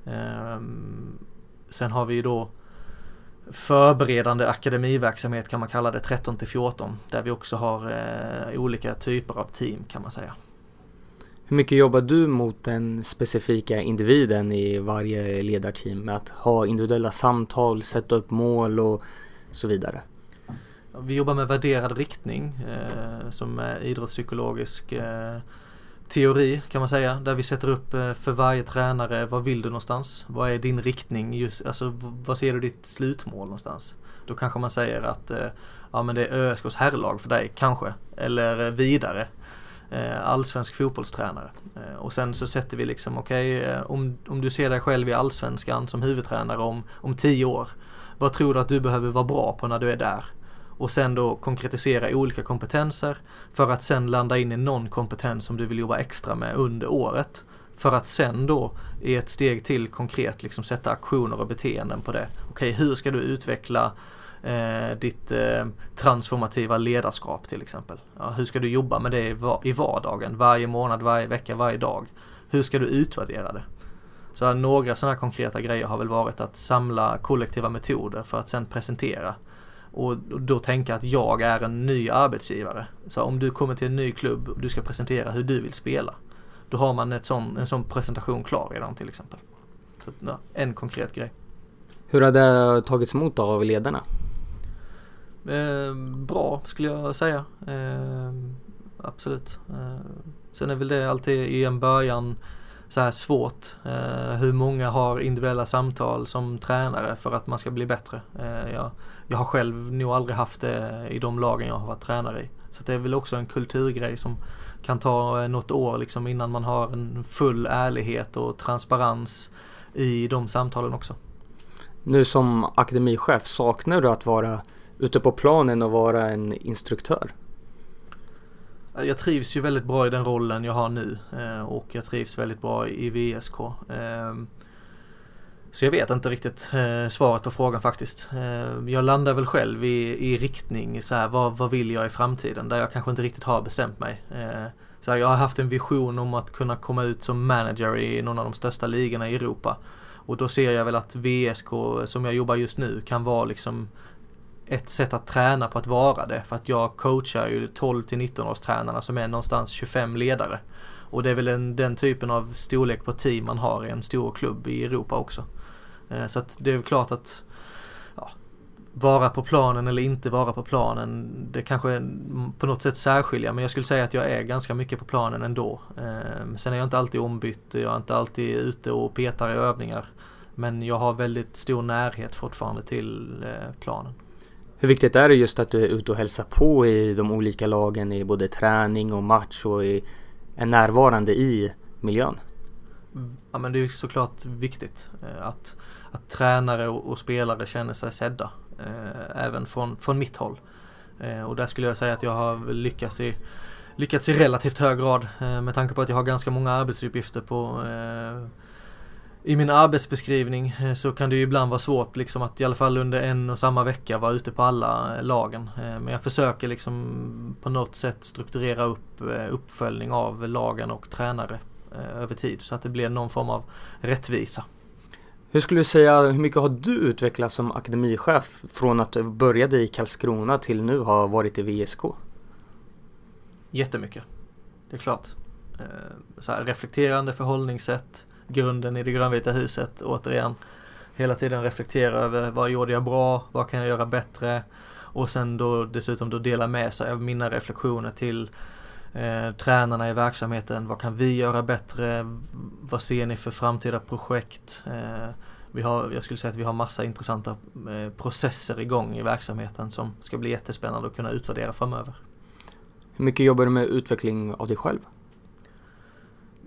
Ehm, sen har vi då förberedande akademiverksamhet kan man kalla det 13 till 14 där vi också har eh, olika typer av team kan man säga. Hur mycket jobbar du mot den specifika individen i varje ledarteam med att ha individuella samtal, sätta upp mål och så vidare? Vi jobbar med värderad riktning eh, som är idrottspsykologisk eh, teori kan man säga. Där vi sätter upp eh, för varje tränare, vad vill du någonstans? Vad är din riktning? Just, alltså, vad ser du ditt slutmål någonstans? Då kanske man säger att eh, ja men det är ÖSKs herrlag för dig, kanske. Eller eh, vidare. Eh, allsvensk fotbollstränare. Eh, och sen så sätter vi liksom, okej, okay, om, om du ser dig själv i allsvenskan som huvudtränare om, om tio år, vad tror du att du behöver vara bra på när du är där? Och sen då konkretisera olika kompetenser för att sen landa in i någon kompetens som du vill jobba extra med under året. För att sen då i ett steg till konkret liksom sätta aktioner och beteenden på det. Okej, okay, hur ska du utveckla eh, ditt eh, transformativa ledarskap till exempel. Ja, hur ska du jobba med det i vardagen, varje månad, varje vecka, varje dag? Hur ska du utvärdera det? Så några sådana konkreta grejer har väl varit att samla kollektiva metoder för att sen presentera. Och då tänka att jag är en ny arbetsgivare. Så om du kommer till en ny klubb och du ska presentera hur du vill spela. Då har man ett sån, en sån presentation klar redan till exempel. Så ja, en konkret grej. Hur har det tagits emot av ledarna? Eh, bra skulle jag säga. Eh, absolut. Eh, sen är väl det alltid i en början så här svårt. Eh, hur många har individuella samtal som tränare för att man ska bli bättre? Eh, jag, jag har själv nog aldrig haft det i de lagen jag har varit tränare i. Så det är väl också en kulturgrej som kan ta eh, något år liksom innan man har en full ärlighet och transparens i de samtalen också. Nu som akademichef, saknar du att vara ute på planen och vara en instruktör? Jag trivs ju väldigt bra i den rollen jag har nu eh, och jag trivs väldigt bra i VSK. Ehm, så jag vet inte riktigt eh, svaret på frågan faktiskt. Ehm, jag landar väl själv i, i riktning så här, vad, vad vill jag i framtiden? Där jag kanske inte riktigt har bestämt mig. Ehm, så här, jag har haft en vision om att kunna komma ut som manager i någon av de största ligorna i Europa. Och då ser jag väl att VSK som jag jobbar just nu kan vara liksom ett sätt att träna på att vara det. För att jag coachar ju 12 till 19 års tränarna som är någonstans 25 ledare. Och det är väl en, den typen av storlek på team man har i en stor klubb i Europa också. Eh, så att det är klart att ja, vara på planen eller inte vara på planen, det kanske på något sätt särskiljer men jag skulle säga att jag är ganska mycket på planen ändå. Eh, sen är jag inte alltid ombytt, jag är inte alltid ute och petar i övningar. Men jag har väldigt stor närhet fortfarande till eh, planen. Hur viktigt är det just att du är ute och hälsar på i de olika lagen i både träning och match och är närvarande i miljön? Ja men det är såklart viktigt eh, att, att tränare och, och spelare känner sig sedda. Eh, även från, från mitt håll. Eh, och där skulle jag säga att jag har lyckats i, lyckats i relativt hög grad eh, med tanke på att jag har ganska många arbetsuppgifter på eh, i min arbetsbeskrivning så kan det ju ibland vara svårt liksom att i alla fall under en och samma vecka vara ute på alla lagen. Men jag försöker liksom på något sätt strukturera upp uppföljning av lagen och tränare över tid så att det blir någon form av rättvisa. Hur skulle du säga, hur mycket har du utvecklats som akademichef från att du började i Karlskrona till nu har varit i VSK? Jättemycket, det är klart. Eh, så här, reflekterande förhållningssätt, grunden i det grönvita huset, återigen. Hela tiden reflektera över vad gjorde jag bra, vad kan jag göra bättre? Och sen då dessutom då dela med sig av mina reflektioner till eh, tränarna i verksamheten. Vad kan vi göra bättre? Vad ser ni för framtida projekt? Eh, vi har, jag skulle säga att vi har massa intressanta eh, processer igång i verksamheten som ska bli jättespännande att kunna utvärdera framöver. Hur mycket jobbar du med utveckling av dig själv?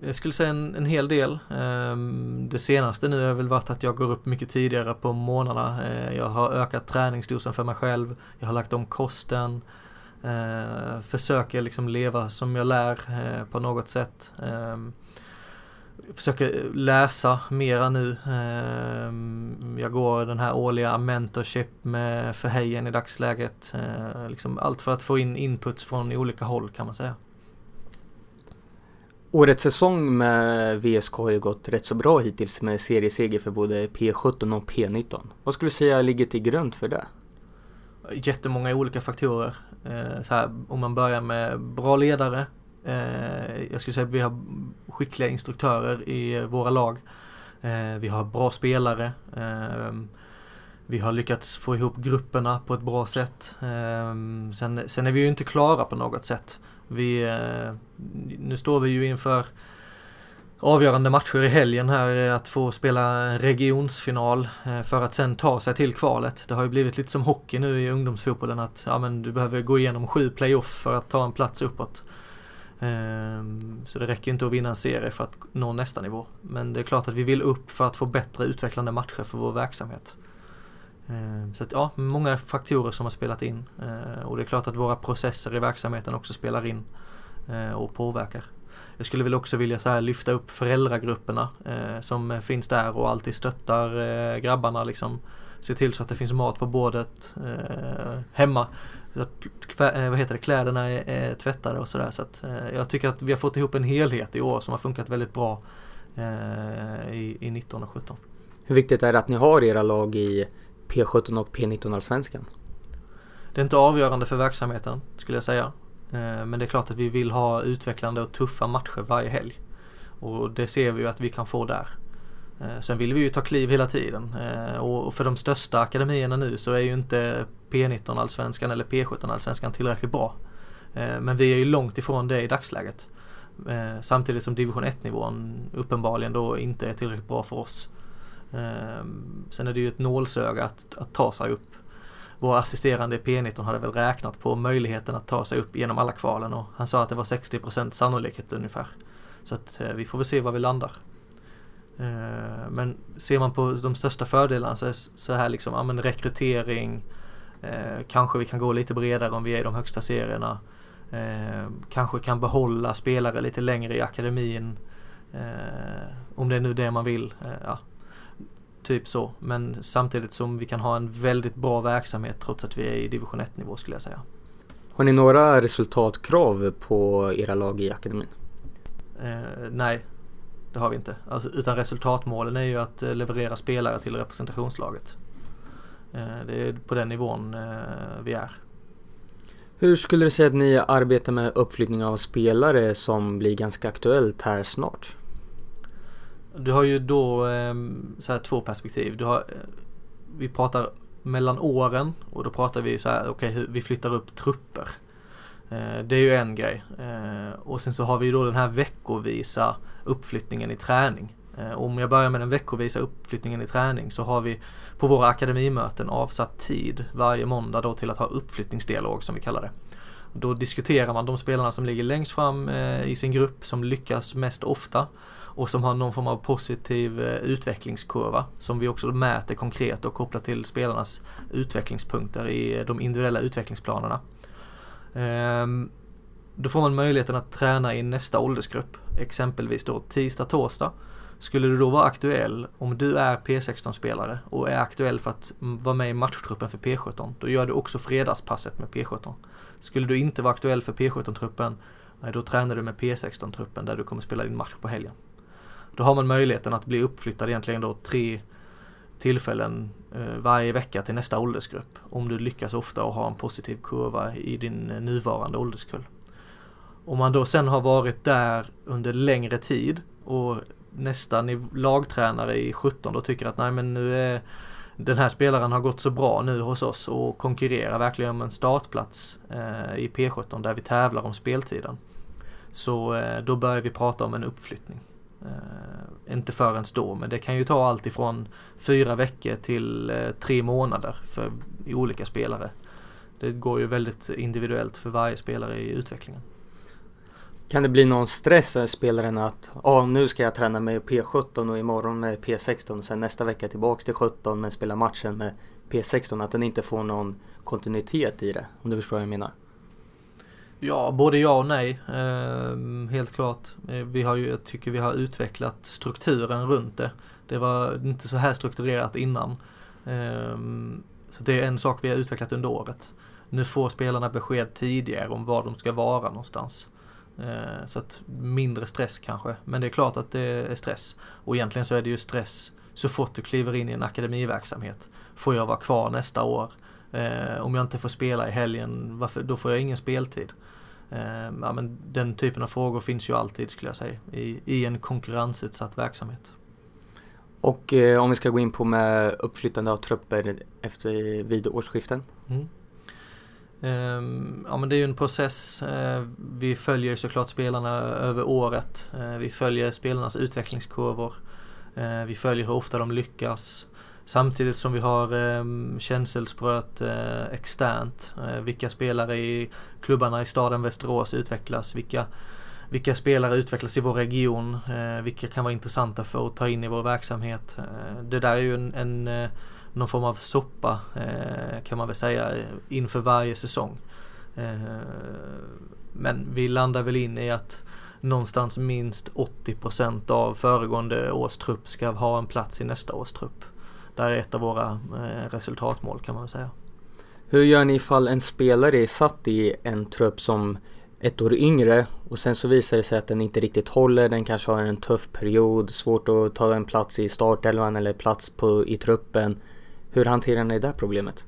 Jag skulle säga en, en hel del. Ehm, det senaste nu har väl varit att jag går upp mycket tidigare på morgnarna. Eh, jag har ökat träningsdosen för mig själv. Jag har lagt om kosten. Eh, försöker liksom leva som jag lär eh, på något sätt. Ehm, försöker läsa mera nu. Ehm, jag går den här årliga mentorship med Förhejen i dagsläget. Liksom allt för att få in inputs från olika håll kan man säga. Årets säsong med VSK har ju gått rätt så bra hittills med serieseger för både P17 och P19. Vad skulle du säga ligger till grund för det? jättemånga olika faktorer. Eh, så här, om man börjar med bra ledare. Eh, jag skulle säga att vi har skickliga instruktörer i våra lag. Eh, vi har bra spelare. Vi har lyckats få ihop grupperna på ett bra sätt. Sen, sen är vi ju inte klara på något sätt. Vi, eh, nu står vi ju inför avgörande matcher i helgen här eh, att få spela regionsfinal eh, för att sen ta sig till kvalet. Det har ju blivit lite som hockey nu i ungdomsfotbollen att ja, men du behöver gå igenom sju playoff för att ta en plats uppåt. Ehm, så det räcker inte att vinna en serie för att nå nästa nivå. Men det är klart att vi vill upp för att få bättre utvecklande matcher för vår verksamhet. Ehm, så att ja, många faktorer som har spelat in. Ehm, och det är klart att våra processer i verksamheten också spelar in eh, och påverkar. Jag skulle väl också vilja så här lyfta upp föräldragrupperna eh, som finns där och alltid stöttar eh, grabbarna liksom. Se till så att det finns mat på bordet hemma. Så att, vad heter det, kläderna är, tvättade och sådär. Så att jag tycker att vi har fått ihop en helhet i år som har funkat väldigt bra i, i 19 och 17. Hur viktigt är det att ni har era lag i P17 och P19 allsvenskan? Det är inte avgörande för verksamheten skulle jag säga. Eh, men det är klart att vi vill ha utvecklande och tuffa matcher varje helg. Och det ser vi ju att vi kan få där. Eh, sen vill vi ju ta kliv hela tiden eh, och för de största akademierna nu så är ju inte P19 allsvenskan eller P17 allsvenskan tillräckligt bra. Men vi är ju långt ifrån det i dagsläget. Samtidigt som division 1 nivån uppenbarligen då inte är tillräckligt bra för oss. Eh, sen är det ju ett nålsöga att, att ta sig upp. Vår assisterande P19 hade väl räknat på möjligheten att ta sig upp genom alla kvalen och han sa att det var 60% sannolikhet ungefär. Så att eh, vi får väl se var vi landar. Eh, men ser man på de största fördelarna så är så här liksom, ja men rekrytering, eh, kanske vi kan gå lite bredare om vi är i de högsta serierna. Eh, kanske kan behålla spelare lite längre i akademin. Eh, om det är nu det man vill. Eh, ja. Typ så. Men samtidigt som vi kan ha en väldigt bra verksamhet trots att vi är i division 1 nivå skulle jag säga. Har ni några resultatkrav på era lag i akademin? Eh, nej, det har vi inte. Alltså, utan resultatmålen är ju att eh, leverera spelare till representationslaget. Eh, det är på den nivån eh, vi är. Hur skulle du säga att ni arbetar med uppflyttning av spelare som blir ganska aktuellt här snart? Du har ju då ehm, så här två perspektiv. Du har, eh, vi pratar mellan åren och då pratar vi så här, okej, okay, vi flyttar upp trupper. Eh, det är ju en grej. Eh, och sen så har vi ju då den här veckovisa uppflyttningen i träning. Om jag börjar med den veckovisa uppflyttningen i träning så har vi på våra akademimöten avsatt tid varje måndag då till att ha uppflyttningsdialog som vi kallar det. Då diskuterar man de spelarna som ligger längst fram i sin grupp, som lyckas mest ofta och som har någon form av positiv eh, utvecklingskurva som vi också mäter konkret och kopplar till spelarnas utvecklingspunkter i eh, de individuella utvecklingsplanerna. Ehm, då får man möjligheten att träna i nästa åldersgrupp, exempelvis då tisdag, torsdag skulle du då vara aktuell, om du är P16-spelare och är aktuell för att vara med i matchtruppen för P17, då gör du också fredagspasset med P17. Skulle du inte vara aktuell för P17-truppen, då tränar du med P16-truppen där du kommer spela din match på helgen. Då har man möjligheten att bli uppflyttad egentligen då tre tillfällen eh, varje vecka till nästa åldersgrupp. Om du lyckas ofta och har en positiv kurva i din eh, nuvarande ålderskull. Om man då sen har varit där under längre tid och nästa lagtränare i 17 då tycker att nej men nu är den här spelaren har gått så bra nu hos oss och konkurrerar verkligen om en startplats eh, i P17 där vi tävlar om speltiden. Så eh, då börjar vi prata om en uppflyttning. Eh, inte förrän då, men det kan ju ta allt ifrån fyra veckor till eh, tre månader för olika spelare. Det går ju väldigt individuellt för varje spelare i utvecklingen. Kan det bli någon stress för spelaren att ja, nu ska jag träna med P17 och imorgon med P16 och sen nästa vecka tillbaks till 17 men spela matchen med P16 att den inte får någon kontinuitet i det om du förstår vad jag menar? Ja, både ja och nej. Eh, helt klart. Eh, vi har ju, jag tycker vi har utvecklat strukturen runt det. Det var inte så här strukturerat innan. Eh, så det är en sak vi har utvecklat under året. Nu får spelarna besked tidigare om var de ska vara någonstans. Eh, så att mindre stress kanske. Men det är klart att det är stress. Och egentligen så är det ju stress så fort du kliver in i en akademiverksamhet. Får jag vara kvar nästa år? Eh, om jag inte får spela i helgen, varför, då får jag ingen speltid. Eh, ja, men den typen av frågor finns ju alltid skulle jag säga i, i en konkurrensutsatt verksamhet. Och eh, om vi ska gå in på med uppflyttande av trupper efter, vid årsskiften. Mm. Ehm, ja men det är ju en process. Ehm, vi följer såklart spelarna över året. Ehm, vi följer spelarnas utvecklingskurvor. Vi följer hur ofta de lyckas. Samtidigt som vi har ehm, känselspröt eh, externt. Eh, vilka spelare i klubbarna i staden Västerås utvecklas. Vilka, vilka spelare utvecklas i vår region. Eh, vilka kan vara intressanta för att ta in i vår verksamhet. Eh, det där är ju en, en eh, någon form av soppa eh, kan man väl säga inför varje säsong. Eh, men vi landar väl in i att någonstans minst 80 procent av föregående års trupp ska ha en plats i nästa års trupp. Det är ett av våra eh, resultatmål kan man säga. Hur gör ni ifall en spelare är satt i en trupp som ett år yngre och sen så visar det sig att den inte riktigt håller, den kanske har en tuff period, svårt att ta en plats i startelvan eller plats på, i truppen. Hur hanterar ni det problemet?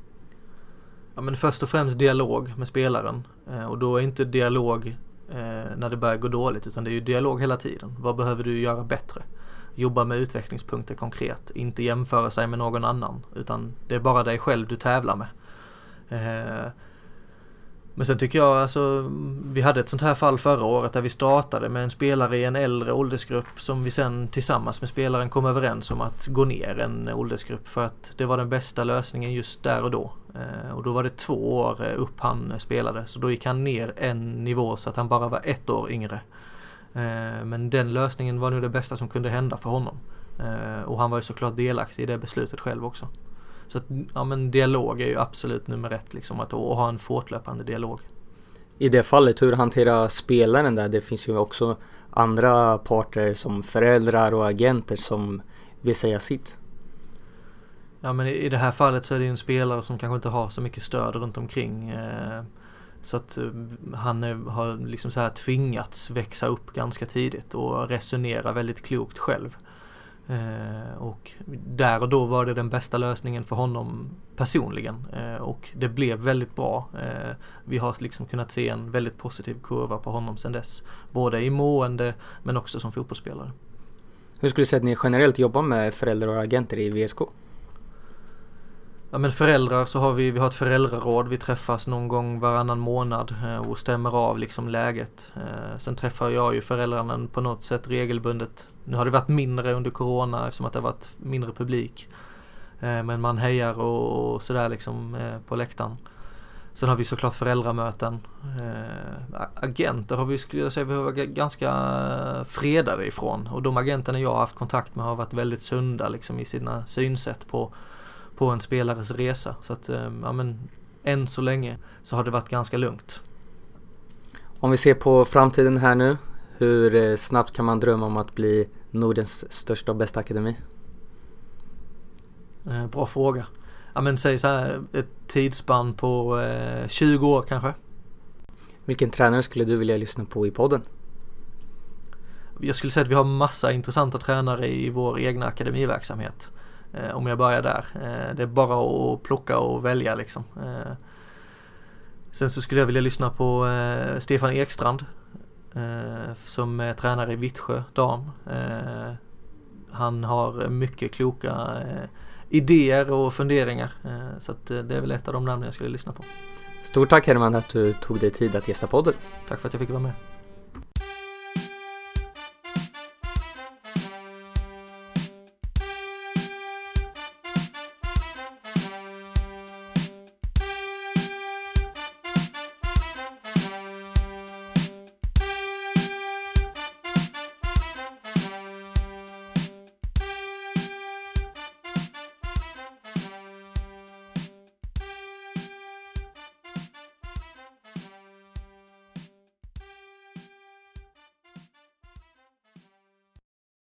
Ja men först och främst dialog med spelaren. Eh, och då är inte dialog eh, när det börjar gå dåligt utan det är ju dialog hela tiden. Vad behöver du göra bättre? Jobba med utvecklingspunkter konkret. Inte jämföra sig med någon annan utan det är bara dig själv du tävlar med. Eh, Men sen tycker jag alltså, vi hade ett sånt här fall förra året där vi startade med en spelare i en äldre åldersgrupp som vi sen tillsammans med spelaren kom överens om att gå ner en åldersgrupp för att det var den bästa lösningen just där och då. Eh, och då var det två år upp han spelade så då gick han ner en nivå så att han bara var ett år yngre. Eh, men den lösningen var nu det bästa som kunde hända för honom. Eh, och han var ju såklart delaktig i det beslutet själv också. Så att, ja men dialog är ju absolut nummer ett liksom, att ha en fortlöpande dialog. I det fallet, hur hanterar spelaren där? Det finns ju också andra parter som föräldrar och agenter som vill säga sitt. Ja men i det här fallet så är det ju en spelare som kanske inte har så mycket stöd runt omkring. Så att eh, han har liksom så här tvingats växa upp ganska tidigt och resonera väldigt klokt själv. Eh, och där och då var det den bästa lösningen för honom personligen eh, och det blev väldigt bra. Vi har liksom kunnat se en väldigt positiv kurva på honom sedan dess. Både i mående men också som fotbollsspelare. Hur skulle du säga att ni generellt jobbar med föräldrar och agenter i VSK? Ja men föräldrar så har vi, vi har ett föräldraråd, vi träffas någon gång varannan månad eh, och stämmer av liksom läget. Eh, sen träffar jag ju föräldrarna på något sätt regelbundet. Nu har det varit mindre under corona eftersom att det har varit mindre publik. Eh, men man hejar och, och sådär liksom på läktaren. Sen har vi såklart föräldramöten. agenter har vi, skulle jag säga, vi har varit ganska fredade ifrån. Och de agenterna jag har haft kontakt med har varit väldigt sunda liksom i sina synsätt på på en spelares resa. Så att, eh, ja men, än så länge så har det varit ganska lugnt. Om vi ser på framtiden här nu, hur eh, snabbt kan man drömma om att bli Nordens största och bästa akademi? Eh, bra fråga. Ja men säg så här, ett tidsspann på eh, 20 år kanske. Vilken tränare skulle du vilja lyssna på i podden? Jag skulle säga att vi har massa intressanta tränare i vår egna akademiverksamhet. Eh, om jag börjar där. Eh, det är bara att plocka och välja liksom. Eh, sen så skulle jag vilja lyssna på Stefan Ekstrand som är tränare i Vittsjö dam. Han har mycket kloka idéer och funderingar. Så att det är väl ett av de namn jag skulle lyssna på. Stort tack Herman att du tog dig tid att gästa podden. Tack för att jag fick vara med.